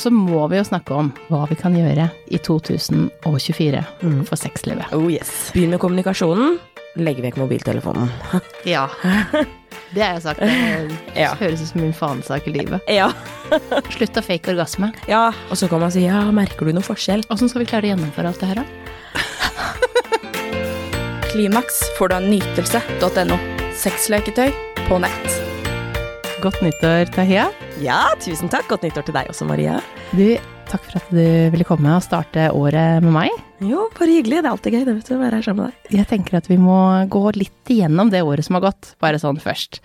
Og så må vi jo snakke om hva vi kan gjøre i 2024 for sexlivet. Oh yes. Begynn med kommunikasjonen. Legg vekk mobiltelefonen. Ja. Det har jeg sagt. Det Ja. høres ut som min fanesak i livet. ja. Slutt å fake orgasme. ja. Og så kan man si ja, merker du noe forskjell? Åssen skal vi klare å gjennomføre alt det her, da? Klimaks får du av nytelse.no. Sexleketøy på nett. Godt nyttår, Tahia. Ja, tusen takk. Godt nyttår til deg også, Maria. Du, takk for at du ville komme og starte året med meg. Jo, bare hyggelig. Det er alltid gøy det, vet du, å være her sammen med deg. Jeg tenker at vi må gå litt igjennom det året som har gått, bare sånn først.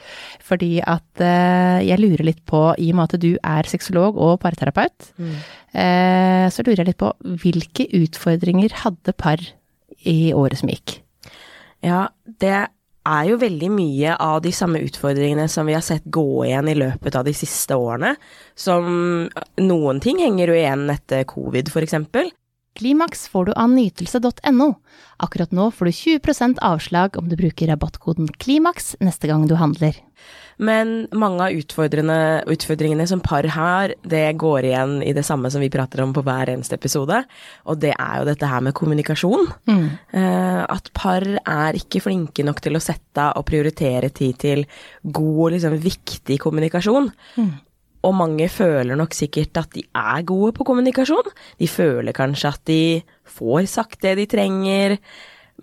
Fordi at eh, jeg lurer litt på, i og med at du er sexolog og parterapeut, eh, så lurer jeg litt på hvilke utfordringer hadde par i året som gikk? Ja, det er jo veldig mye av de samme utfordringene som vi har sett gå igjen i løpet av de siste årene. Som noen ting henger jo igjen etter covid, eksempel. Klimaks får du av nytelse.no. Akkurat nå får du 20% avslag om du bruker rabattkoden KLIMAKS neste gang du handler. Men mange av utfordringene, som par har, det går igjen i det samme som vi prater om på hver eneste episode. Og det er jo dette her med kommunikasjon. Mm. at par er ikke flinke nok til å sette og prioritere tid til god liksom viktig kommunikasjon. Og mange føler nok sikkert at de er gode på kommunikasjon. De føler kanskje at de får sagt det de trenger.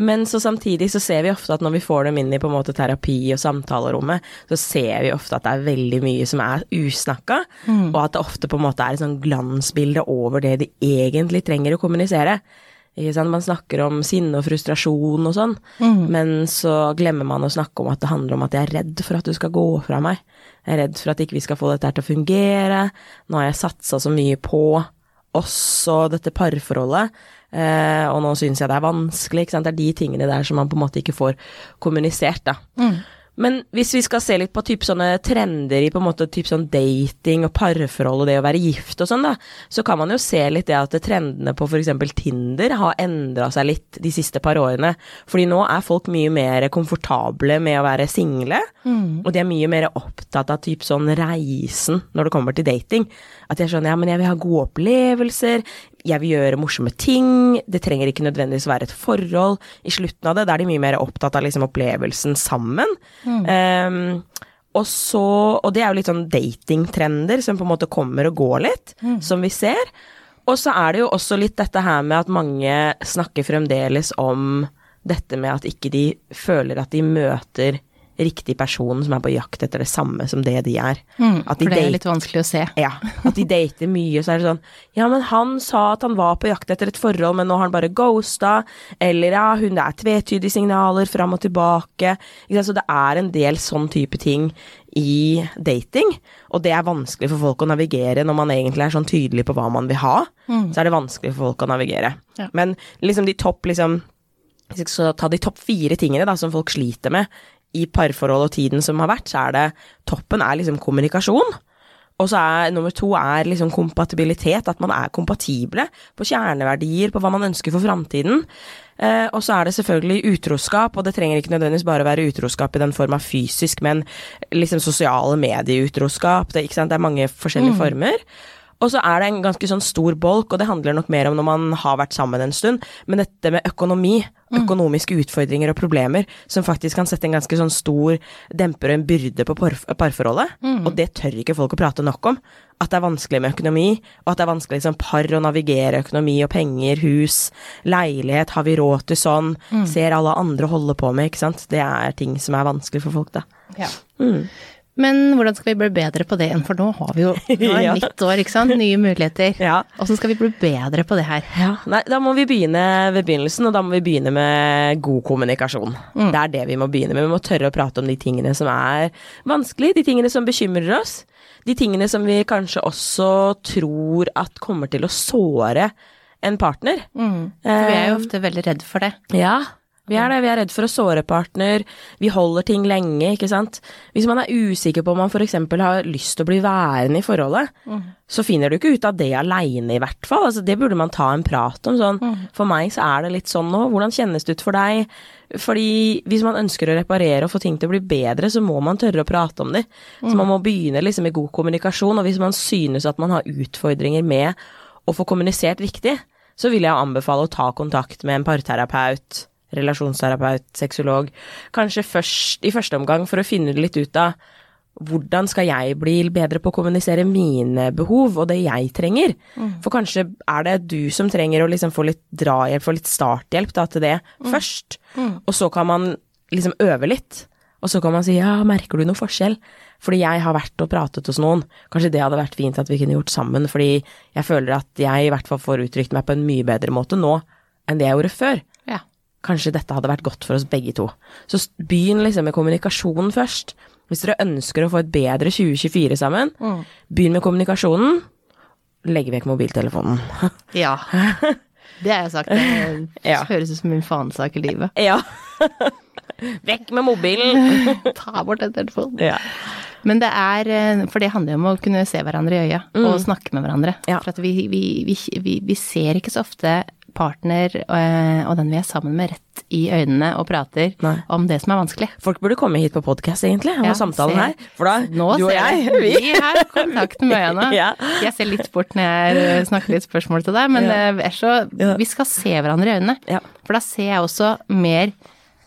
Men så samtidig så ser vi ofte at når vi får dem inn i på en måte terapi og samtalerommet, så ser vi ofte at det er veldig mye som er usnakka, og at det ofte på en måte er et sånn glansbilde over det de egentlig trenger å kommunisere. Man snakker om sinne og frustrasjon og sånn, men så glemmer man å snakke om at det handler om at jeg er redd for at du skal gå fra meg. Jeg er redd for at ikke vi skal få dette her til å fungere. Nå har jeg satsa så mye på oss og dette parforholdet, eh, og nå syns jeg det er vanskelig. Det er de tingene der som man på en måte ikke får kommunisert, da. Men hvis vi skal se litt på typ sånne trender i på en måte typ sånn dating og parforhold og det å være gift og sånn, da, så kan man jo se litt det at trendene på f.eks. Tinder har endra seg litt de siste par årene. Fordi nå er folk mye mer komfortable med å være single, og de er mye mer opptatt av typ sånn reisen når det kommer til dating. At de er sånn ja, men jeg vil ha gode opplevelser, jeg vil gjøre morsomme ting, det trenger ikke nødvendigvis være et forhold. I slutten av det, da er de mye mer opptatt av liksom opplevelsen sammen. Ehm, og så, og det er jo litt sånn datingtrender som på en måte kommer og går litt, som vi ser. Og så er det jo også litt dette her med at mange snakker fremdeles om dette med at ikke de føler at de møter riktig person som er på jakt etter det samme som det de er. At de For det er litt vanskelig å se. ja, at de dater mye, så er det sånn Ja, men han sa at han var på jakt etter et forhold, men nå har han bare ghosta. Eller ja, hun det er tvetydige signaler fram og tilbake. Så det er en del sånn type ting i dating, og det er vanskelig for folk å navigere når man egentlig er sånn tydelig på hva man vil ha. Så er det vanskelig for folk å navigere. Ja. Men liksom de topp liksom hvis jeg skal ta de topp fire tingene da, som folk sliter med i parforhold og tiden som har vært, så er det toppen er liksom kommunikasjon. Og så er nummer to er liksom kompatibilitet, at man er kompatible på kjerneverdier, på hva man ønsker for framtiden. Eh, og så er det selvfølgelig utroskap, og det trenger ikke nødvendigvis bare være utroskap i den form av fysisk, men liksom sosiale medieutroskap. Det, det er mange forskjellige former. Og så er det en ganske sånn stor bolk, og det handler nok mer om når man har vært sammen en stund, men dette med økonomi, økonomiske utfordringer og problemer, som faktisk kan sette en ganske sånn stor demper og en byrde på parforholdet, parforholdet, og det tør ikke folk å prate nok om. At det er vanskelig med økonomi, og at det er vanskelig som par å navigere økonomi og penger, hus, leilighet, har vi råd til sånn, ser alle andre holde på med, ikke sant. Det er ting som er vanskelig for folk, da. Men hvordan skal vi bli bedre på det igjen, for nå har vi jo nå er nytt år, ikke sant, nye muligheter. Ja. Hvordan skal vi bli bedre på det her? Ja, nei, da må vi begynne ved begynnelsen, og da må vi begynne med god kommunikasjon. Det er det vi må begynne med. Vi må tørre å prate om de tingene som er vanskelig, de tingene som bekymrer oss. De tingene som vi kanskje også tror at kommer til å såre en partner. For vi er jo ofte veldig redd for det. Ja, Vi er det, vi er redd for å såre partner, vi holder ting lenge, ikke sant. Hvis man er usikker på om man f.eks. har lyst til å bli værende i forholdet, så finner du ikke ut av det aleine, i hvert fall. Altså, det burde man ta en prat om. Sånn, for meg så er det litt sånn nå, hvordan kjennes det ut for deg? Fordi hvis man ønsker å reparere og få ting til å bli bedre, så må man tørre å prate om det. Så man må begynne liksom med god kommunikasjon, og hvis man synes at man har utfordringer med å få kommunisert riktig, så vil jeg anbefale å ta kontakt med en parterapeut relasjonsterapeut, sexolog, kanskje først i første omgang for å finne litt ut av hvordan skal jeg bli bedre på å kommunisere mine behov og det jeg trenger? Mm. For kanskje er det du som trenger å liksom få litt drahjelp, få litt starthjelp da, til det mm. først, mm. og så kan man liksom øve litt. Og så kan man si ja, merker du noe forskjell? Fordi jeg har vært og pratet hos noen. Kanskje det hadde vært fint at vi kunne gjort sammen, fordi jeg føler at jeg i hvert fall får uttrykt meg på en mye bedre måte nå enn det jeg gjorde før kanskje dette hadde vært godt for oss begge to. Så begynn liksom med kommunikasjonen først. Hvis dere ønsker å få et bedre 2024 sammen, mm. begynn med kommunikasjonen. Legg vekk mobiltelefonen. ja. Det har jeg sagt. Det høres ut som min fanesak i livet. Ja. vekk med mobilen. Ta bort den telefonen. Ja. Men det er eh, For det handler jo om å kunne se hverandre i øya mm. og snakke med hverandre. Ja. For vi, vi, vi, vi, ser ikke så ofte partner eh, og den vi er sammen med, rett i øynene og prater Nei. om det som er vanskelig. Folk burde komme hit på podkast, egentlig, og ja, samtalen her. For da, Nå du og jeg, vi, vi har kontakten med øynene. ja. Jeg ser litt bort når jeg eh, snakker litt spørsmål til deg, men ja. Eh, så, vi skal se hverandre i øynene. For da ser jeg også mer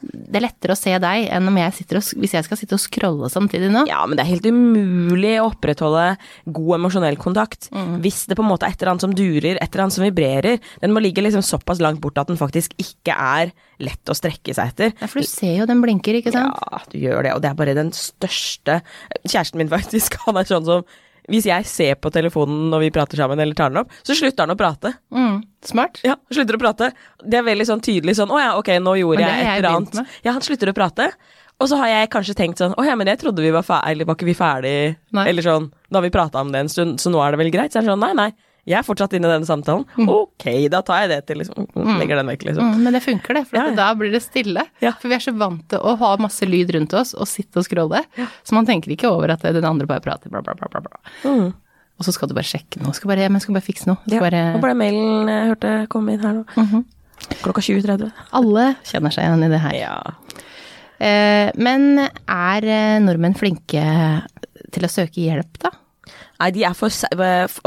det er lettere å se deg enn om jeg og, hvis jeg skal sitte og scrolle samtidig nå. Ja, men det er helt umulig å opprettholde god emosjonell kontakt mm. hvis det på en måte er et eller annet som durer, et eller annet som vibrerer. Den må ligge liksom såpass langt bort at den faktisk ikke er lett å strekke seg etter. Ja, for du ser jo den blinker, ikke sant? Ja, du gjør det, og det er bare den største Kjæresten min faktisk, han er sånn som hvis jeg ser på telefonen når vi prater sammen, eller tar den opp, så slutter han å prate. Mm, smart. Ja, slutter å prate. Det er veldig sånn tydelig sånn Å ja, ok, nå gjorde jeg et eller annet. Ja, han slutter å prate. Og så har jeg kanskje tenkt sånn Å ja, men jeg trodde vi var ferdig, eller var ikke vi ferdig? Nei. Eller sånn Da har vi prata om det en stund, så nå er det vel greit? Så er det sånn Nei, nei. Jeg er fortsatt inne i denne samtalen. Mm. Ok, da tar jeg det til, liksom. Mm. Legger den vekk, liksom. Mm, men det funker, det. For ja, ja. da blir det stille. Ja. For vi er så vant til å ha masse lyd rundt oss og sitte og scrolle. Så man tenker ikke over at den andre bare prater, bla, bla, bla, bla. bla. Mm. Og så skal du bare sjekke noe. Skal bare, men skal bare fikse noe. Ja, bare... Og bare mailen jeg hørte komme inn her nå. Mm -hmm. Klokka 20.30. Alle kjenner seg igjen i det her. Ja. Eh, men er eh, nordmenn flinke til å søke hjelp, da? Nei, de er for,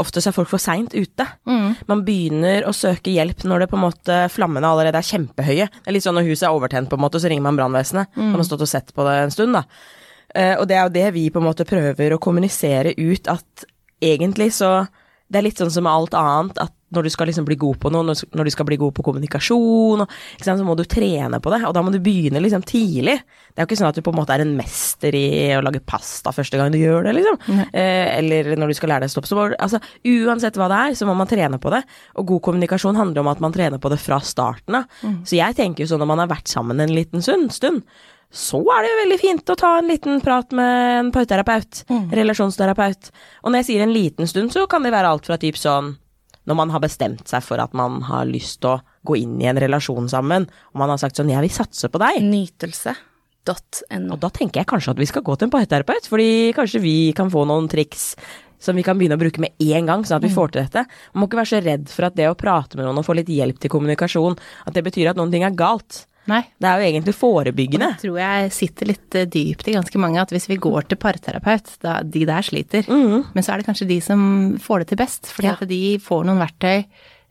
oftest er folk for seint ute. Mm. Man begynner å søke hjelp når det på en måte flammene allerede er kjempehøye. Det er litt sånn når huset er overtent, på en måte, så ringer man brannvesenet. Mm. Man har stått og sett på det en stund, da. Uh, og det er jo det vi på en måte prøver å kommunisere ut, at egentlig så Det er litt sånn som med alt annet, at når du skal liksom bli god på noe, når du skal bli god på kommunikasjon, så må du trene på det, og da må du begynne liksom tidlig. Det er jo ikke sånn at du på en måte er en mester i å lage pasta første gang du gjør det, liksom. Eh, eller når du skal lære deg å stoppe, så må Altså, uansett hva det er, så må man trene på det. Og god kommunikasjon handler om at man trener på det fra starten av. Mm. Så jeg tenker jo sånn når man har vært sammen en liten stund så er det jo veldig fint å ta en liten prat med en parterapeut, mm. relasjonsterapeut. Og når jeg sier en liten stund, så kan det være alt fra typ sånn når man har bestemt seg for at man har lyst til å gå inn i en relasjon sammen, og man har sagt sånn 'jeg vil satse på deg'. Nytelse.no. Og da tenker jeg kanskje at vi skal gå til en parterapeut, fordi kanskje vi kan få noen triks som vi kan begynne å bruke med en gang, sånn at vi mm. får til dette. Man må ikke være så redd for at det å prate med noen og få litt hjelp til kommunikasjon, at det betyr at noen ting er galt. Nei. Det er jo egentlig forebyggende. Det tror jeg sitter litt eh, dypt i ganske mange at hvis vi går til parterapeut, da de der sliter. Mm. Men så er det kanskje de som får det til best, fordi ja. at de får noen verktøy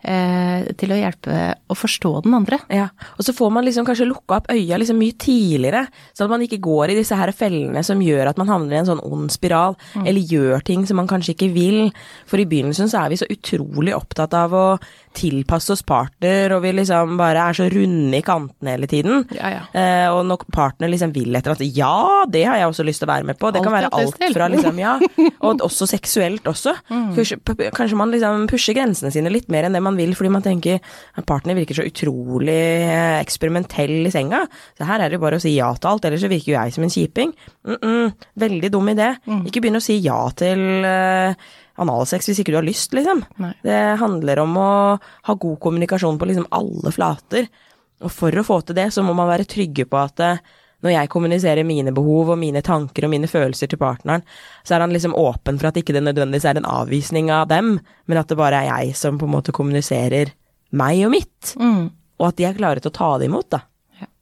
eh, til å hjelpe å forstå den andre. Ja, og så får man liksom kanskje lukka opp øya liksom mye tidligere, sånn at man ikke går i disse her fellene som gjør at man havner i en sånn ond spiral, mm. eller gjør ting som man kanskje ikke vil. For i begynnelsen så er vi så utrolig opptatt av å tilpasse oss partner, og vi liksom bare er så runde i kantene hele tiden. Ja, ja. Eh, og når partner liksom vil etter at Ja, det har jeg også lyst til å være med på. Det alt kan være alt fra liksom, ja, og også seksuelt også. Mm. Kanskje, kanskje man liksom pusher grensene sine litt mer enn det man vil, fordi man tenker partner virker så utrolig eh, eksperimentell i senga. Så her er det jo bare å si ja til alt, ellers så virker jo jeg som en kjiping. Mm -mm, veldig dum idé. Mm. Ikke begynn å si ja til uh, analsex hvis ikke du har lyst, liksom. Nei. Det handler om å ha god kommunikasjon på liksom alle flater. Og for å få til det, så må man være trygge på at eh, når jeg kommuniserer mine behov og mine tanker og mine følelser til partneren, så er han liksom åpen for at ikke det nødvendigvis er en avvisning av dem, men at det bare er jeg som på en måte kommuniserer meg og mitt. Mm. Og at de er klare til å ta det imot, da.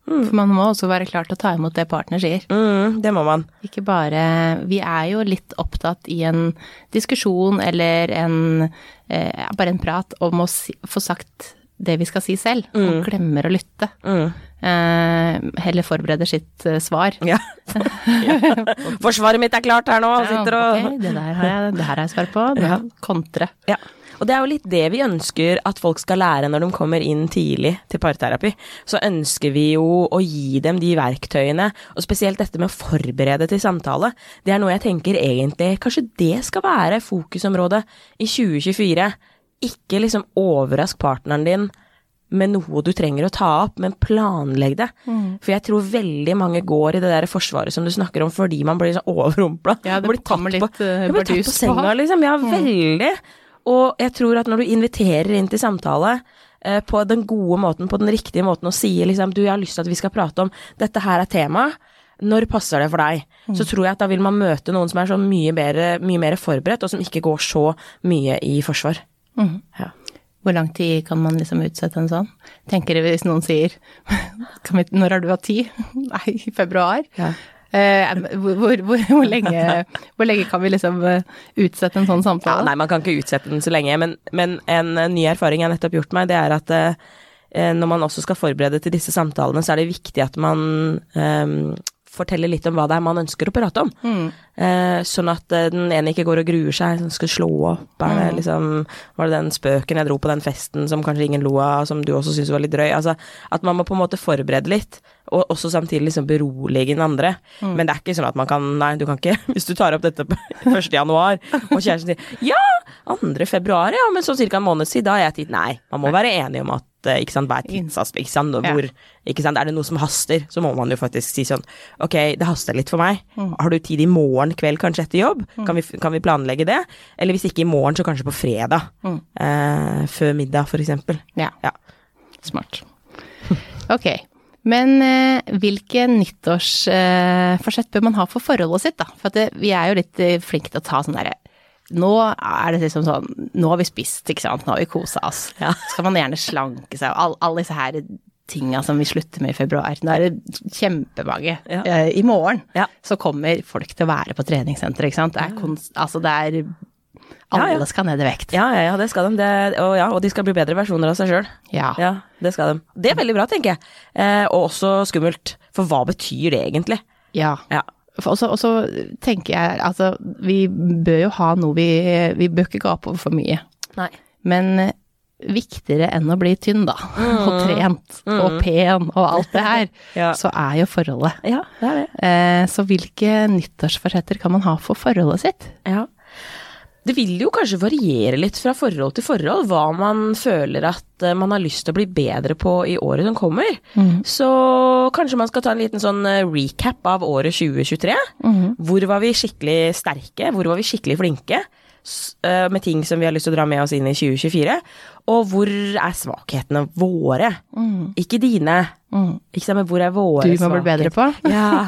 For man må også være klar til å ta imot det partner sier. Mm, det må man. Ikke bare Vi er jo litt opptatt i en diskusjon eller en eh, bare en prat om å si, få sagt det vi skal si selv, og glemmer å lytte. Mm. Eh, heller forbereder sitt eh, svar. Ja. Forsvaret mitt er klart her nå, Ja, sitter og okay, det der har jeg, det her har jeg svar på. Det Ja. Kontre. Ja. Og det er jo litt det vi ønsker at folk skal lære når de kommer inn tidlig til parterapi. Så ønsker vi jo å gi dem de verktøyene, og spesielt dette med å forberede til samtale. Det er noe jeg tenker egentlig Kanskje det skal være fokusområdet i 2024. Ikke liksom overrask partneren din med noe du trenger å ta opp, men planlegg det. For jeg tror veldig mange går i det der forsvaret som du snakker om, fordi man blir sånn overrumpla. Ja, det Man blir tatt på- litt, eh, blir tatt på senga, liksom. Ja, veldig. Og jeg tror at når du inviterer inn til samtale eh, på den gode måten, på den riktige måten, og sier liksom du, jeg har lyst til at vi skal prate om dette her er temaet, når passer det for deg? Så tror jeg at da vil man møte noen som er så mye, bedre, mye mer forberedt, og som ikke går så mye i forsvar. Mm. Ja. Hvor lang tid kan man liksom utsette en sånn? Tenker dere hvis noen sier vi, Når har du hatt tid? Nei, i februar. Ja. Eh, hvor, hvor, hvor, lenge, hvor lenge kan vi liksom eh, utsette en sånn Ja, samtale? nei, man kan ikke utsette den så lenge, men, men en ny erfaring jeg nettopp gjort meg, det er at eh, når man også skal forberede til disse samtalene, så er det viktig at man eh, forteller litt om hva det er man ønsker å prate om. Eh, sånn at eh, den ene ikke går og gruer seg, sånn, skal slå opp, er det liksom Var det den spøken jeg dro på den festen som kanskje ingen lo av, som du også syntes var litt drøy? Altså at man må på en måte forberede litt, og også samtidig liksom berolige den andre. Men det er ikke sånn at man kan Nei, du kan ikke Hvis du tar opp dette på 1. januar, og kjæresten sier ja, 2. februar, ja, men sånn ca. en måned siden, da har jeg tid. Nei, man må være enig om at eh, ikke sant, hva er tidsaspekt, hvor, ikke sant, er det noe som haster, så må man jo faktisk si sånn, ok, det haster litt for meg, har du tid i morgen kveld, kanskje etter jobb, kan, vi, kan vi planlegge det, eller hvis ikke i morgen, så kanskje på fredag, eh, før middag, eksempel. Ja. Ja. Smart. Ok. Men eh, hvilke nyttårsforsett bør man ha for forholdet sitt, da? For at det, vi er jo litt eh, flinke til å ta sånn derre nå er det liksom sånn Nå har vi spist, ikke sant. Nå har vi kosa oss. Ja. Så skal man gjerne slanke seg. og all- Alle disse her tinga som vi slutter med i februar. Nå er det kjempemange. Ja. Eh, I morgen Ja. så kommer folk til å være på treningssenteret, ikke sant. Det er konst, altså det er Alle skal ned i vekt. Ja, ja, ja, det skal de, det, og, ja, og de skal bli bedre versjoner av seg sjøl. Ja. Ja, det skal de. Det er veldig bra, tenker jeg, eh, og også skummelt, for hva betyr det egentlig? ja. Ja. Og så, og så tenker jeg altså, vi bør jo ha noe vi Vi bør ikke gape over for mye. Nei. Men viktigere enn å bli tynn, da, og trent og pen og alt det her, Ja. så er jo forholdet. Ja, det er det. Eh, så hvilke nyttårsforsetter kan man ha for forholdet sitt? Ja. Det vil jo kanskje variere litt fra forhold til forhold, hva man føler at eh, man har lyst til å bli bedre på i året som kommer. Så kanskje man skal ta en liten sånn eh, recap av året 2023. Hvor var vi skikkelig sterke? Hvor var vi skikkelig flinke? Eh, Med ting som vi har lyst til å dra med oss inn i 2024. Og hvor er svakhetene våre? Ikke dine. Ikke sant, men hvor er våre Du må bli bedre på. ja,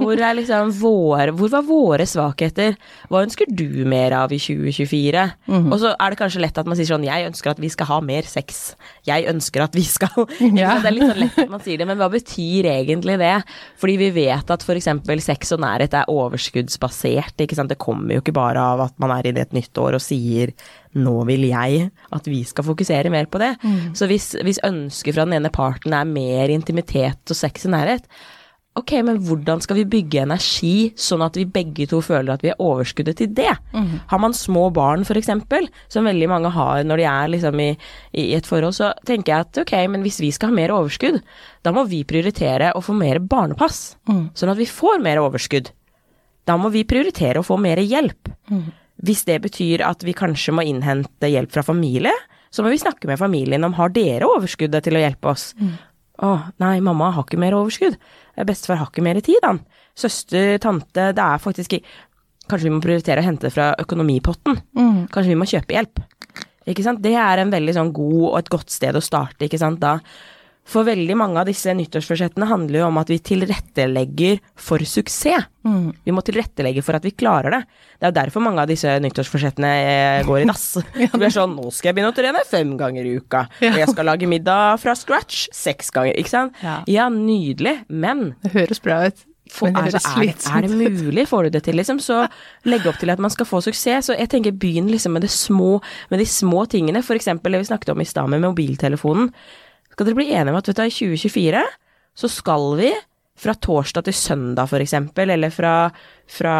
hvor er liksom våre Hvor var våre svakheter? Hva ønsker du mer av i 2024? Mm. Og så er det kanskje lett at man sier sånn Jeg ønsker at vi skal ha mer sex. Jeg ønsker at vi skal Ja. Det er litt sånn lett at man sier det, men hva betyr egentlig det? Fordi vi vet at f.eks. sex og nærhet er overskuddsbasert. Ikke sant? Det kommer jo ikke bare av at man er inne i et nytt år og sier nå vil jeg at vi skal fokusere mer på det. Så hvis, hvis ønsket fra den ene parten er mer intimitet og sex i nærhet, ok, men hvordan skal vi bygge energi sånn at vi begge to føler at vi har overskuddet til det? Har man små barn eksempel, som veldig mange har når de er liksom i, i et forhold, så tenker jeg at ok, men hvis vi skal ha mer overskudd, da må vi prioritere å få mer barnepass, sånn at vi får mer overskudd. Da må vi prioritere å få mer hjelp. Hvis det betyr at vi kanskje må innhente hjelp fra familie, så må vi snakke med familien om har dere overskuddet til å hjelpe oss. Å, nei, mamma har ikke mer overskudd. Bestefar har ikke mer tid, han. Søster, tante, det er faktisk Kanskje vi må prioritere å hente det fra økonomipotten. Kanskje vi må kjøpe hjelp. Ikke sant? Det er en veldig sånn god og et godt sted å starte, ikke sant. Da For veldig mange av disse nyttårsforsettene handler jo om at vi tilrettelegger for suksess. Vi må tilrettelegge for at vi klarer det. Det er jo derfor mange av disse nyttårsforsettene eh, går i dass. Vi er sånn nå skal jeg begynne å trene fem ganger i uka. Og jeg skal lage middag fra scratch seks ganger. Ikke sant? Ja. Ja, nydelig. Men Det høres bra ut. Men det altså, høres er, det, er det mulig? Får du det til, liksom? Så legg opp til at man skal få suksess. Så jeg tenker begynn liksom med, det små, med de små tingene. For eksempel det vi snakket om i stad med mobiltelefonen. Skal dere bli enige om at vet du, i 2024 så skal vi fra torsdag til søndag for eksempel, eller fra, fra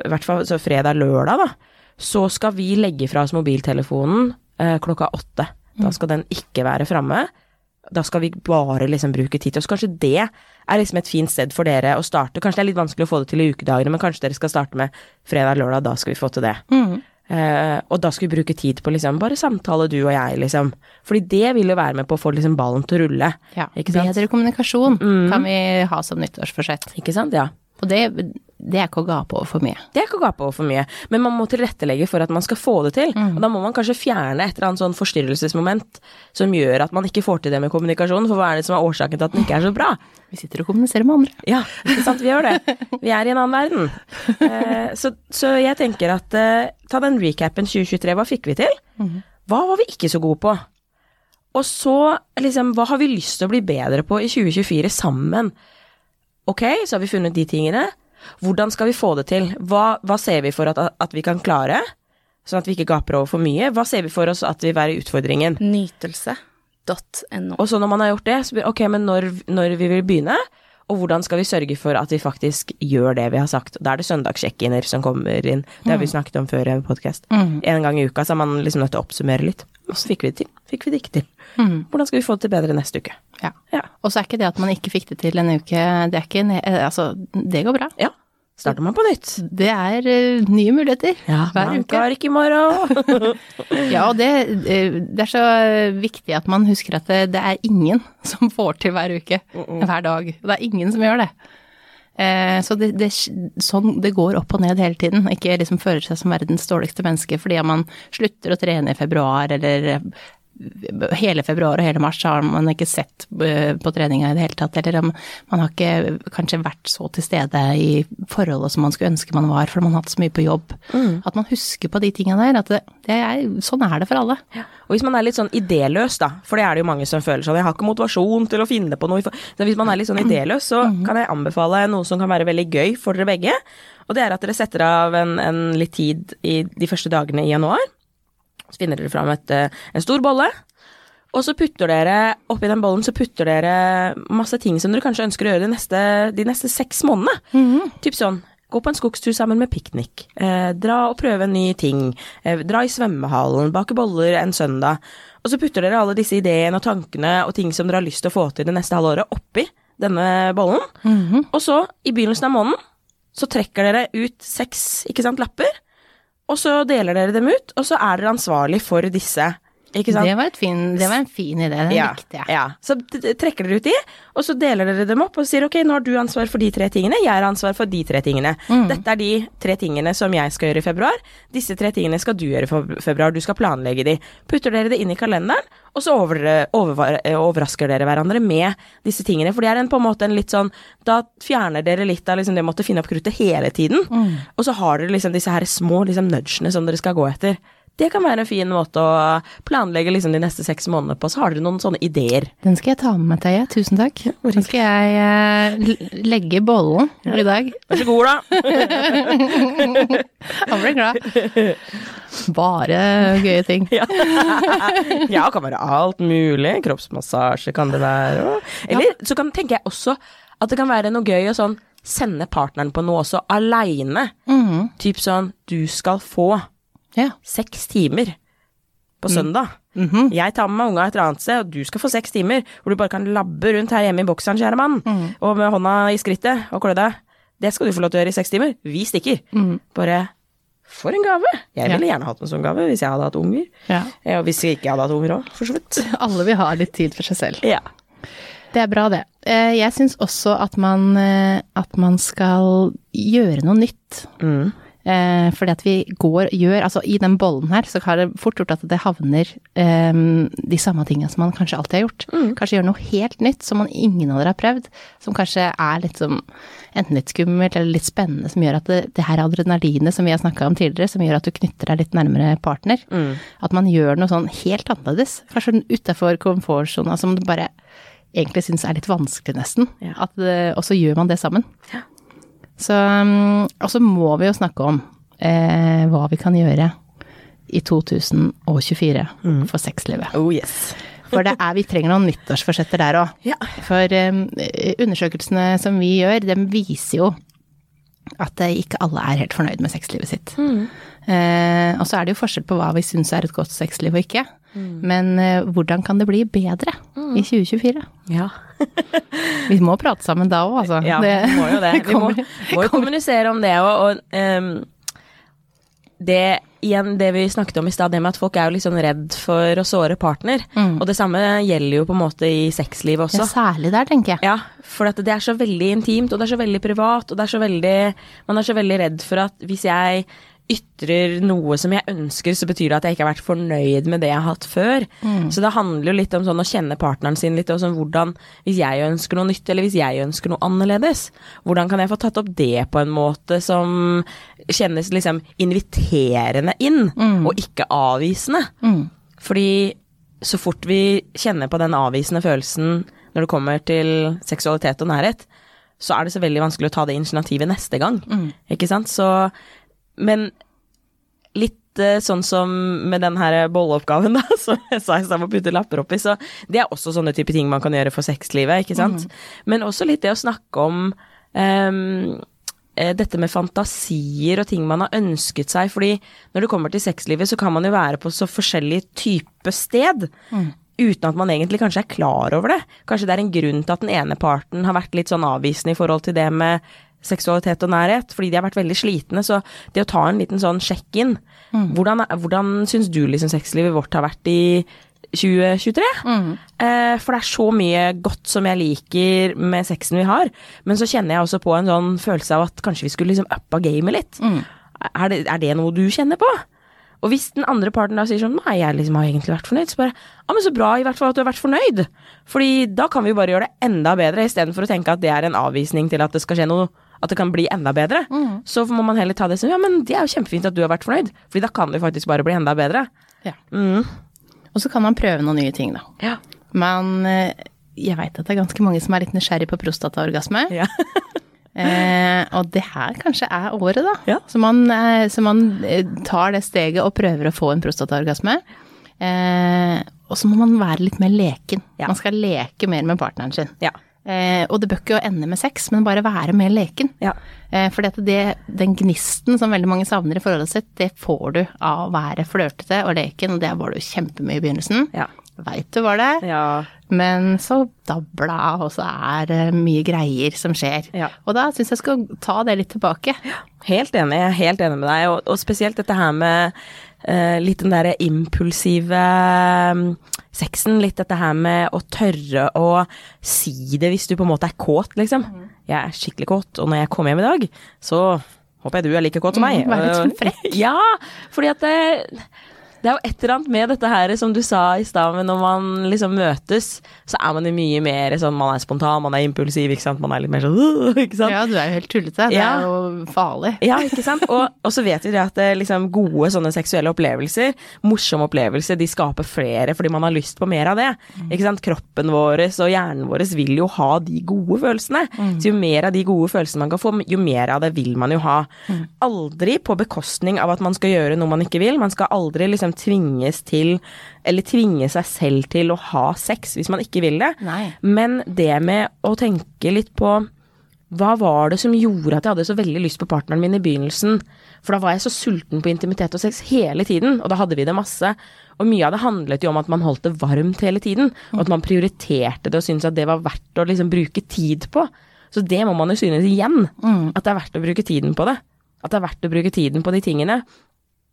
i hvert fall så fredag-lørdag, da, så skal vi legge fra oss mobiltelefonen eh, klokka åtte. Da skal den ikke være framme. Da skal vi bare liksom bruke tid til oss. Kanskje det er liksom et fint sted for dere å starte. Kanskje det er litt vanskelig å få det til i ukedagene, men kanskje dere skal starte med fredag-lørdag, da skal vi få til det. Eh, og da skal vi bruke tid på liksom bare samtale, du og jeg, liksom. Fordi det vil jo være med på å få liksom ballen til å rulle. Ja, Ikke sant? bedre kommunikasjon kan vi ha som nyttårsforsett. Ikke sant? Ja. Og det, det er ikke å gape over for mye. Det er ikke å gape over for mye, men man må tilrettelegge for at man skal få det til. Og da må man kanskje fjerne et eller annet sånn forstyrrelsesmoment som gjør at man ikke får til det med kommunikasjonen, for hva er det som er årsaken til at den ikke er så bra? Vi sitter og kommuniserer med andre. Ja, ikke sant, vi gjør det. Vi er i en annen verden. Eh, så, så jeg tenker at eh, ta den recapen 2023, hva fikk vi til? Hva var vi ikke så gode på? Og så liksom, hva har vi lyst til å bli bedre på i 2024 sammen? Ok, så har vi funnet de tingene. Hvordan skal vi få det til? Hva, hva ser vi for at, at vi kan klare? Sånn at vi ikke gaper over for mye. Hva ser vi for oss at vil være utfordringen? Nytelse.no. Og så når man har gjort det, så blir ok, men når, når vi vil begynne, og hvordan skal vi sørge for at vi faktisk gjør det vi har sagt. Da er det søndagssjekk-iner som kommer inn. Det har vi snakket om før i en podkast. En gang i uka så er man liksom nødt til å oppsummere litt. Og så fikk vi det til. Fikk vi det ikke til. Hvordan skal vi få det til bedre neste uke? Ja. Ja. Og så er ikke det at man ikke fikk det til en uke, det er ikke eh, Altså, det går bra. Ja. Starter man på nytt. Det er uh, nye muligheter hver uke. Blanke ikke i morgen. Ja, og det, eh, det er så viktig at man husker at det, det er ingen som får til hver uke, hver dag. Det er ingen som gjør det. Eh, Så det, det, sånn, det går opp og ned hele tiden. Ikke liksom føler seg som verdens dårligste menneske fordi om man slutter å trene i februar eller hele februar og hele mars har man ikke sett eh, på treninga i det hele tatt, eller om man har ikke kanskje vært så til stede i forholdet som man skulle ønske man var, for man har hatt så mye på jobb. At man husker på de tinga der, at det, det er, sånn er det for alle. Og hvis man er litt sånn idéløs, da, for det er det jo mange som føler sånn, jeg har ikke motivasjon til å finne på noe. Så hvis man er litt sånn idéløs, så kan jeg anbefale noe som kan være veldig gøy for dere begge. Og det er at dere setter av en, en litt tid i de første dagene i januar. Så finner dere fram et, eh, en stor bolle. Og så putter dere oppi den bollen så putter dere masse ting som dere kanskje ønsker å gjøre de neste, de neste seks månedene. Typ sånn gå på en skogstur sammen med piknik. Eh, dra og prøve en ny ting. Eh, dra i svømmehallen. Bake boller en søndag. Og så putter dere alle disse ideene og tankene og ting som dere har lyst til å få til det neste halve året, oppi denne bollen. Og så, i begynnelsen av måneden, så trekker dere ut seks ikke sant, lapper. Og så deler dere dem ut, og så er dere ansvarlig for disse. Ikke sant? Det var, fin, det var en fin idé, den ja, likte jeg. ja. Så trekker dere ut de, og så deler dere dem opp og sier ok, nå har du ansvar for de tre tingene, jeg har ansvar for de tre tingene. Mm. Dette er de tre tingene som jeg skal gjøre i februar. Disse tre tingene skal du gjøre i februar, du skal planlegge de. Putter dere det inn i kalenderen, og så over, over, overrasker dere hverandre med disse tingene. For det er en, på en måte en litt sånn Da fjerner dere litt av liksom det å måtte finne opp kruttet hele tiden. Mm. Og så har dere liksom disse her små liksom nudgene som dere skal gå etter. Det kan være en fin måte å planlegge liksom de neste seks månedene på. Så har dere noen sånne ideer. Den skal jeg ta med meg, Theie. Tusen takk. Den skal jeg eh, legge i bollen i dag. Vær så god, da. Han blir glad. Bare gøye ting. Ja. ja, det kan være alt mulig. Kroppsmassasje kan det være. Eller så kan, tenker jeg også at det kan være noe gøy å sånn sende partneren på noe også aleine. Mm. Typ sånn du skal få Ja. seks timer på søndag. Jeg tar med meg unga et eller annet sted, og du skal få seks timer hvor du bare kan labbe rundt her hjemme i bokseren, kjære mann, og med hånda i skrittet og klø deg. Det skal du få lov til å gjøre i seks timer. Vi stikker. Bare for en gave. Jeg ville gjerne hatt en sånn gave hvis jeg hadde hatt unger. ja. Ja, og hvis jeg ikke hadde hatt unger òg, for så vidt. Alle vil ha litt tid for seg selv. Ja. Det er bra, det. Eh, Jeg syns også at man, eh, at man skal gjøre noe nytt. Mm. Eh, fordi at vi går, gjør Altså i den bollen her, så har det fort gjort at det havner eh, de samme tingene som man kanskje alltid har gjort. Kanskje gjør noe helt nytt som man ingen av dere har prøvd. Som kanskje er litt som enten litt skummelt eller litt spennende, som gjør at det, det her adrenalinet som vi har snakka om tidligere, som gjør at du knytter deg litt nærmere partner. At man gjør noe sånn helt annerledes. Kanskje utafor komfortsona som du bare egentlig syns er litt vanskelig, nesten. Ja. At, eh, og så gjør man det sammen. Ja. Så, mm, og så må vi jo snakke om eh, hva vi kan gjøre i 2024 for sexlivet. Oh yes. For det er, vi trenger noen nyttårsforsetter der òg. Ja. For eh, undersøkelsene som vi gjør, dem viser jo at eh, ikke alle er helt fornøyd med sexlivet sitt. Eh, og så er det jo forskjell på hva vi syns er et godt sexliv og ikke. Men eh, hvordan kan det bli bedre i 2024? Ja. Vi må prate sammen da òg, altså. Ja, vi må jo det. Vi må, kommer- må jo kommunisere om det òg, og um, det igjen det vi snakket om i stad, det med at folk er jo sånn redd for å såre partner. Og det samme gjelder jo på en måte i sexlivet også. Ja, særlig der, tenker jeg. Ja, for at det er så veldig intimt, og det er så veldig privat, og det er så veldig Man er så veldig redd for at hvis jeg ytrer noe som jeg ønsker, så betyr det at jeg ikke har vært fornøyd med det jeg har hatt før. Så det handler jo litt om sånn å kjenne partneren sin litt, og sånn hvordan Hvis jeg ønsker noe nytt, eller hvis jeg ønsker noe annerledes, hvordan kan jeg få tatt opp det på en måte som kjennes liksom inviterende inn, og ikke avvisende? Mm. Fordi så fort vi kjenner på den avvisende følelsen når det kommer til seksualitet og nærhet, så er det så veldig vanskelig å ta det initiativet neste gang. Ikke sant? Så Men litt eh, sånn som med den her bolleoppgaven, da, som jeg sa i stad å putte lapper oppi, så det er også sånne type ting man kan gjøre for sexlivet, ikke sant. Men også litt det å snakke om eh, dette med fantasier og ting man har ønsket seg, fordi når det kommer til sexlivet, så kan man jo være på så forskjellig type sted. Uten at man egentlig kanskje er klar over det. Kanskje det er en grunn til at den ene parten har vært litt sånn avvisende i forhold til det med seksualitet og nærhet, fordi de har vært veldig slitne. Så det å ta en liten sånn sjekk-inn Hvordan, hvordan syns du liksom sexlivet vårt har vært i 2023? Eh, for det er så mye godt som jeg liker med sexen vi har, men så kjenner jeg også på en sånn følelse av at kanskje vi skulle liksom uppa gamet litt. Er, det, er det noe du kjenner på? Og hvis den andre parten da sier sånn nei, jeg liksom har egentlig vært fornøyd, så bare ja, men så bra i hvert fall at du har vært fornøyd. Fordi da kan vi jo bare gjøre det enda bedre, istedenfor å tenke at det er en avvisning til at det skal skje noe at det kan bli enda bedre. Så må man heller ta det som ja, men det er jo kjempefint at du har vært fornøyd, Fordi da kan det faktisk bare bli enda bedre. Ja. Mm. Og så kan man prøve noen nye ting, da. Ja. Men eh, jeg veit at det er ganske mange som er litt nysgjerrig på prostataorgasme. Ja. Eh, og det her kanskje er året, da. Ja. Så man, eh, så man eh, tar det steget og prøver å få en prostataorgasme. Eh, og så må man være litt mer leken. Ja. Man skal leke mer med partneren sin. Ja. Eh, og det bør ikke ende med sex, men bare være mer leken. Ja. Eh, for den gnisten som veldig mange savner i forholdet sitt, det får du av å være flørtete og leken, og det var du kjempemye i begynnelsen. Ja. Veit du var det, ja. men så dabla, og så er det mye greier som skjer. Ja. Og da syns jeg skal ta det litt tilbake. Helt enig, jeg er helt enig med deg, og, og spesielt dette her med uh, litt den derre impulsive mm, sexen, litt dette her med å tørre å si det hvis du på en måte er kåt, liksom. Jeg er skikkelig kåt, og når jeg kommer hjem i dag, så håper jeg du er like kåt som meg. Mm, vær litt sånn frekk. Ja, fordi at det det er jo et eller annet med dette her, som du sa i stad, men når man liksom møtes, så er man jo mye mer sånn Man er spontan, man er impulsiv, ikke sant. Man er litt mer sånn ikke sant. Ja, du er jo helt tullete. Det Ja. er jo farlig. Ja, ikke sant? Og, og så vet vi det at eh, liksom, gode sånne seksuelle opplevelser, morsomme opplevelser, de skaper flere fordi man har lyst på mer av det. Ikke sant? Kroppen vår og hjernen vår vil jo ha de gode følelsene. Så jo mer av de gode følelsene man kan få, jo mer av det vil man jo ha. Aldri på bekostning av at man skal gjøre noe man ikke vil. Man skal aldri liksom tvinges til, eller tvinge seg selv til å ha sex hvis man ikke vil det. Nei. Men det med å tenke litt på hva var det som gjorde at jeg hadde så veldig lyst på partneren min i begynnelsen? For da var jeg så sulten på intimitet og sex hele tiden, og da hadde vi det masse. Og mye av det handlet jo om at man holdt det varmt hele tiden, og at man prioriterte det og syntes at det var verdt å liksom bruke tid på. Så det må man jo synes igjen, at det er verdt å bruke tiden på det. At det er verdt å bruke tiden på de tingene.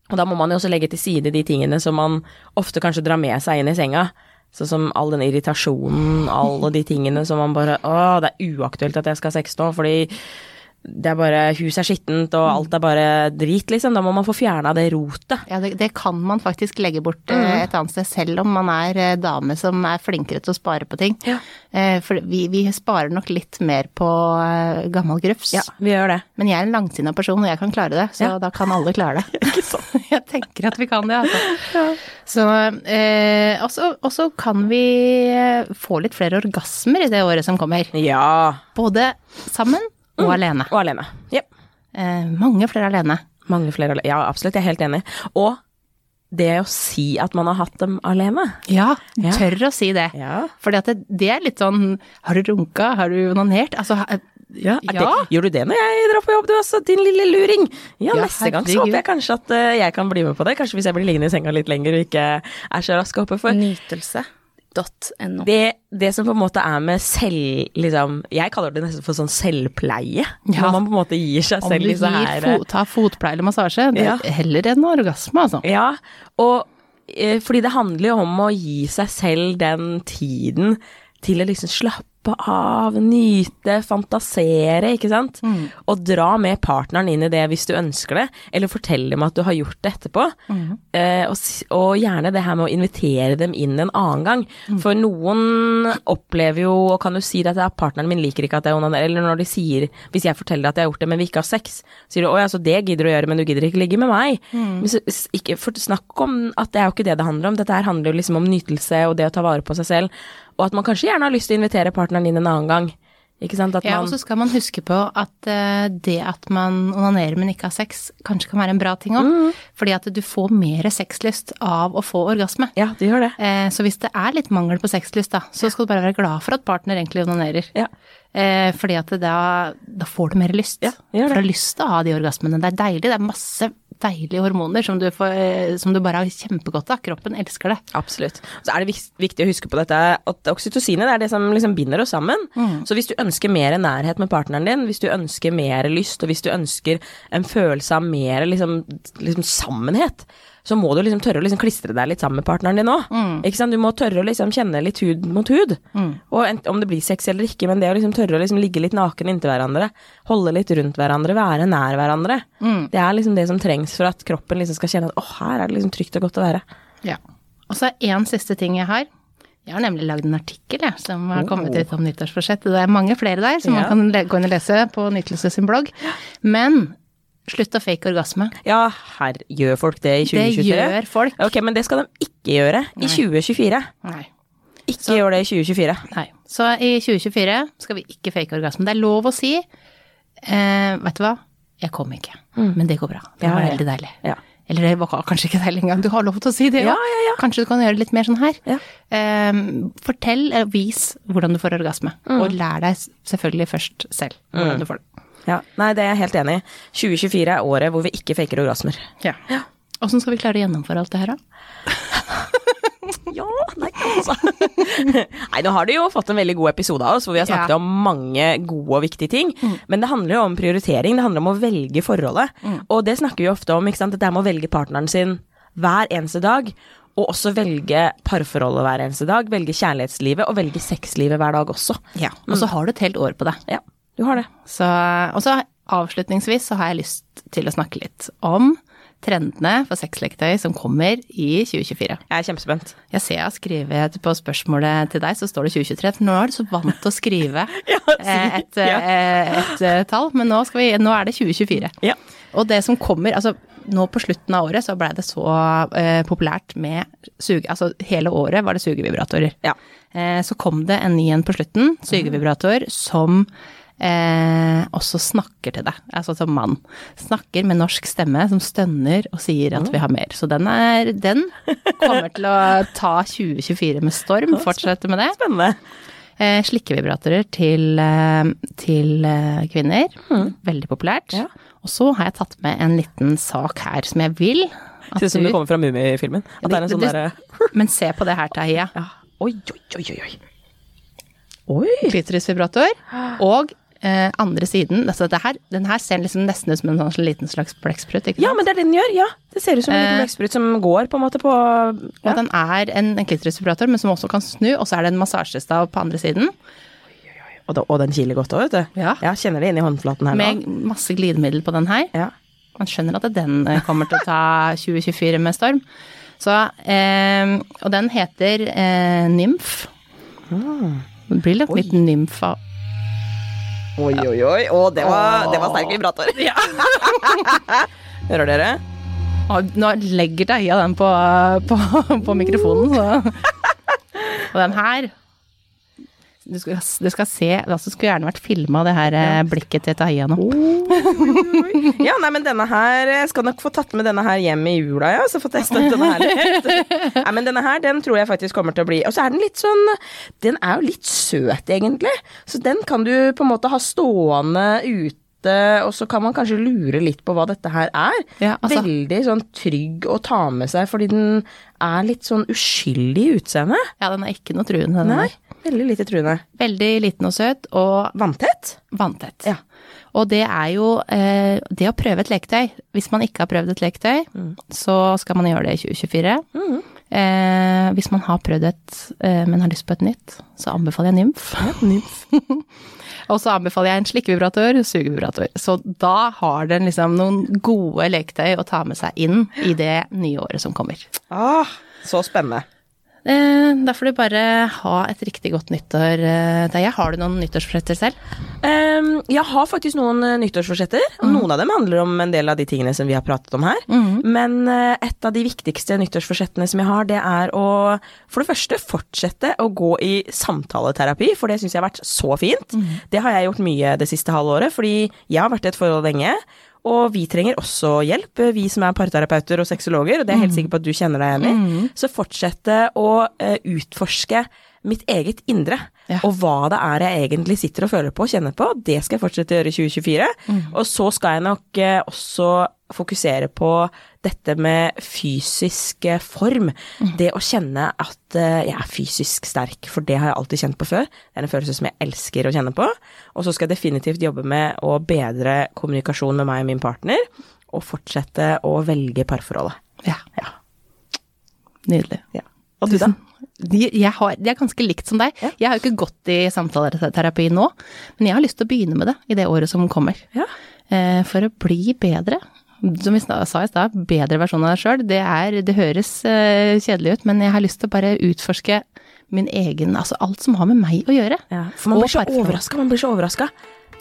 Og da må man jo også legge til side de tingene som man ofte kanskje drar med seg inn i senga. Sånn som all den irritasjonen, alle de tingene som man bare Å, det er uaktuelt at jeg skal ha sex nå, fordi det er bare huset er skittent og alt er bare drit, liksom. Da må man få fjerna det rotet. Ja, det, det, kan man faktisk legge bort mm. et annet sted, selv om man er eh, dame som er flinkere til å spare på ting. Ja. Eh, for vi, vi sparer nok litt mer på eh, gammel grufs. Ja, vi gjør det. Men jeg er en langsinna person, og jeg kan klare det, så Ja. da kan alle klare det. Ikke sant? jeg tenker at vi kan det, altså. Så, eh, og så- kan vi eh, få litt flere orgasmer i det året som kommer. Ja. Både sammen og alene. Og alene. Yep. Eh, mange flere alene. Mange flere alene. Ja, absolutt. Jeg er helt enig. Og det å si at man har hatt dem alene. Ja, Ja. tør å si det. Ja. Fordi det, det er litt sånn Har du runka? Har du onanert? Altså, Ja, Ja. Det, gjør du det når jeg drar på jobb, du også, din lille luring? Ja, neste gang så håper jeg kanskje at eh, jeg kan bli med på det. Kanskje hvis jeg blir liggende i senga litt lenger og ikke er så rask å hoppe. For Nytelse.no. det, det som på en måte er med selv... Liksom, jeg kaller det nesten for sånn selvpleie. Ja. Når man på en måte gir seg om selv du disse gir her fo ta fotpleie eller massasje, det Ja. er heller enn orgasme, altså. Ja, og eh, fordi det handler jo om å gi seg selv den tiden til å liksom slappe av, nyte, fantasere, ikke sant? Og dra med partneren inn i det hvis du ønsker det, eller fortelle dem at du har gjort det etterpå. Eh, og, og gjerne det her med å invitere dem inn en annen gang. For noen opplever jo, og kan jo si det at ja, partneren min liker ikke at jeg onanerer, eller når de sier, hvis jeg forteller at jeg har gjort det, men vi ikke har sex, sier de å ja, så det gidder du å gjøre, men du gidder ikke ligge med meg. Men så, ikke, for snakk om at det er jo ikke det det handler om, dette her handler jo liksom om nytelse og det å ta vare på seg selv, og at man kanskje gjerne har lyst til å invitere partneren inn en annen gang. Ikke sant? At Ja, man, og så skal man huske på at uh, det at man onanerer, men ikke har sex, kanskje kan være en bra ting òg. Fordi at du får mer sexlyst av å få orgasme. ja, du gjør det. Uh, så hvis det er litt mangel på sexlyst, da, så skal du bare være glad for at partner egentlig onanerer. Ja. Uh, fordi at da, da får du mer lyst. Ja, gjør det. For du har lyst til å ha de orgasmene. Det er deilig. Det er masse deilige hormoner som du, får, eh, som du bare har kjempegodt av. Kroppen elsker det. Absolutt. Så er det viktig å huske på dette at oksytocinet er det som liksom binder oss sammen. Så hvis du ønsker mer nærhet med partneren din, hvis du ønsker mer lyst, og hvis du ønsker en følelse av mer liksom, liksom sammenhet, så må du liksom tørre å liksom klistre deg litt sammen med partneren din òg. Mm. Du må tørre å liksom kjenne litt hud mot hud. Og ent- om det blir sex eller ikke, men det å liksom tørre å liksom ligge litt naken inntil hverandre, holde litt rundt hverandre, være nær hverandre, det er liksom det som trengs for at kroppen liksom skal kjenne at åh, her er det liksom trygt og godt å være. Ja. Og så er en siste ting jeg har. Jeg har nemlig lagd en artikkel jeg, som har kommet ut om nyttårsforsett. Det er mange flere der som Ja. man kan gå inn og lese på Nytelse sin blogg. Men slutt å fake orgasme. Ja, herr, gjør folk det i Det gjør folk. Ok, men det skal de ikke gjøre i Nei. 2024. Nei. Ikke gjør det i 2024. Nei. Så i 2024 skal vi ikke fake orgasme. Det er lov å si eh, Vet du hva, jeg kom ikke. Men det går bra. Det Mm. Var ja. veldig deilig. Ja. Eller det var kanskje ikke deilig engang. Du har lov til å si det Ja, ja, ja. Kanskje du kan gjøre det litt mer sånn her. Ja. Eh, fortell, eller vis hvordan du får orgasme. Mm. Og lær deg selvfølgelig først selv hvordan du får det. Ja, Nei, det er jeg helt enig i. 2024 er året hvor vi ikke faker orgasmer. Ja. Åssen skal vi klare å gjennomføre alt det her, da? Ja, nei, altså. nei, nå har du jo fått en veldig god episode av oss, hvor vi har snakket Ja. om mange gode og viktige ting. Men det handler jo om prioritering, det handler om å velge forholdet. Og det snakker vi ofte om, ikke sant. Dette med å velge partneren sin hver eneste dag. Og også velge parforholdet hver eneste dag, velge kjærlighetslivet og velge sexlivet hver dag også. Ja. Og så har du et helt år på det. Ja, du har det. Så, og så avslutningsvis så har jeg lyst til å snakke litt om trendene for sexleketøy som kommer i 2024. Jeg er kjempespent. Jeg ser jeg har skrevet på spørsmålet til deg, så står det 2023. For nå er du så vant til å skrive Ja, eh, et, ja. et, et eh, tall, men nå, skal vi, nå er det 2024. Ja. Og det som kommer, altså nå på slutten av året så blei det så eh, populært med suge... Altså hele året var det sugevibratorer. Ja. Eh, så kom det en ny en på slutten, sugevibrator, som eh, også snakker til deg, altså som mann. Snakker med norsk stemme, som stønner og sier at vi har mer. Så den er Den kommer til å ta 2024 med storm, fortsette med det. Spennende. Eh, slikkevibratorer til, eh, til kvinner, kvinner. Veldig populært. Ja. Og så har jeg tatt med en liten sak her som jeg vil at Ser ut som det du kommer fra Mummifilmen. At det er en sånn derre Men se på det her, Tahia. ja. Oi, oi, oi, oi. Oi! Klitorisvibrator. Og eh, andre siden altså det her, Den her ser liksom nesten ut som en sånn liten slags blekksprut. Ja, men det er det den gjør, ja. Det ser ut som en liten Eh. blekksprut som går på en måte på Og den er en, en klitorisvibrator, men som også kan snu, og så er det en massasjestav på andre siden. Og, da, og den kiler godt òg, vet du. Ja. Jeg kjenner det inni håndflaten her nå. Med masse glidemiddel på den her. Ja. Man skjønner at den eh, kommer til å ta 2024 med storm. Så, eh, og den heter eh, Nymf. Det blir nok litt nymf av Oi, oi, oi. Å, det var, det var sterk vibrator. Hører dere? Nå legger Deia den på, på, på mikrofonen, så Og den her Du skal, du skal se altså Skulle gjerne vært filma, det her ja. blikket til Deia nå. Ja, nei, men denne her skal nok få tatt med denne her hjem i jula, ja, så få testet denne her litt. Nei, men denne her, den tror jeg faktisk kommer til å bli Og så er den litt sånn Den er jo litt søt, egentlig. Så den kan du på en måte ha stående ute, og så kan man kanskje lure litt på hva dette her er. Ja, altså- Veldig sånn trygg å ta med seg, fordi den er litt sånn uskyldig i utseendet. Ja, den er ikke noe truende, den Nei, der. Veldig lite truende. Veldig liten og søt, og Vanntett? vanntett. Ja. Og det er jo eh, det å prøve et leketøy. Hvis man ikke har prøvd et leketøy, så skal man gjøre det i 2024. Eh, hvis man har prøvd et, eh, men har lyst på et nytt, så anbefaler jeg Nymf. Og så anbefaler jeg en slikkevibrator, sugevibrator. Så da har den liksom noen gode leketøy å ta med seg inn i det nye året som kommer. Ah, så spennende. Eh, da får du bare ha et riktig godt nyttår, eh, Deia. Har du noen nyttårsforsetter selv? Um, jeg har faktisk noen uh, nyttårsforsetter. Mm. Noen av dem handler om en del av de tingene som vi har pratet om her. Men eh, et av de viktigste nyttårsforsettene som jeg har, det er å for det første fortsette å gå i samtaleterapi, for det syns jeg har vært så fint. Det har jeg gjort mye det siste halvåret, fordi jeg har vært i et forhold lenge. Og vi trenger også hjelp, vi som er parterapeuter og sexologer, og det er jeg helt sikker på at du kjenner deg igjen i. Så fortsette å eh, utforske mitt eget indre, Ja. og hva det er jeg egentlig sitter og føler på og kjenner på. Det skal jeg fortsette å gjøre i 2024. Og så skal jeg nok eh, også fokusere på dette med fysisk form. form. Det å kjenne at eh, jeg er fysisk sterk, for det har jeg alltid kjent på før. Det er en følelse som jeg elsker å kjenne på. Og så skal jeg definitivt jobbe med å bedre kommunikasjon med meg og min partner, og fortsette å velge parforholdet. Ja. Ja. Nydelig. ja. Og du, da? Jeg har, det er ganske likt som deg. Ja. Jeg har jo ikke gått i samtaleterapi nå, men jeg har lyst til å begynne med det i det året som kommer. Ja. Eh, for å bli bedre. Som vi sa i stad, bedre versjon av deg sjøl. Det, det høres eh, kjedelig ut, men jeg har lyst til å bare utforske min egen Altså alt som har med meg å gjøre. Ja, for man blir så overraska, man blir så overraska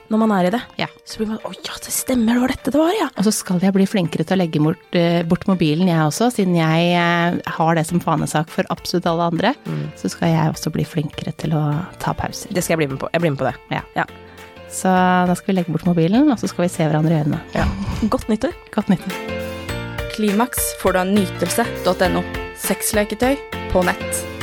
når man er i det. Ja. Så blir man Å ja, det stemmer, det var dette det var, ja. Og så skal jeg bli flinkere til å legge bort, eh, bort mobilen, jeg også, siden jeg eh, har det som fanesak for absolutt alle andre. Så skal jeg også bli flinkere til å ta pauser. Det skal jeg bli med på. Jeg blir med på det. Ja. Ja. Så da skal vi legge bort mobilen, og så skal vi se hverandre i øynene. Ja. Godt nyttår. Godt nyttår. Klimaks får du av nytelse.no. Sexleketøy på nett.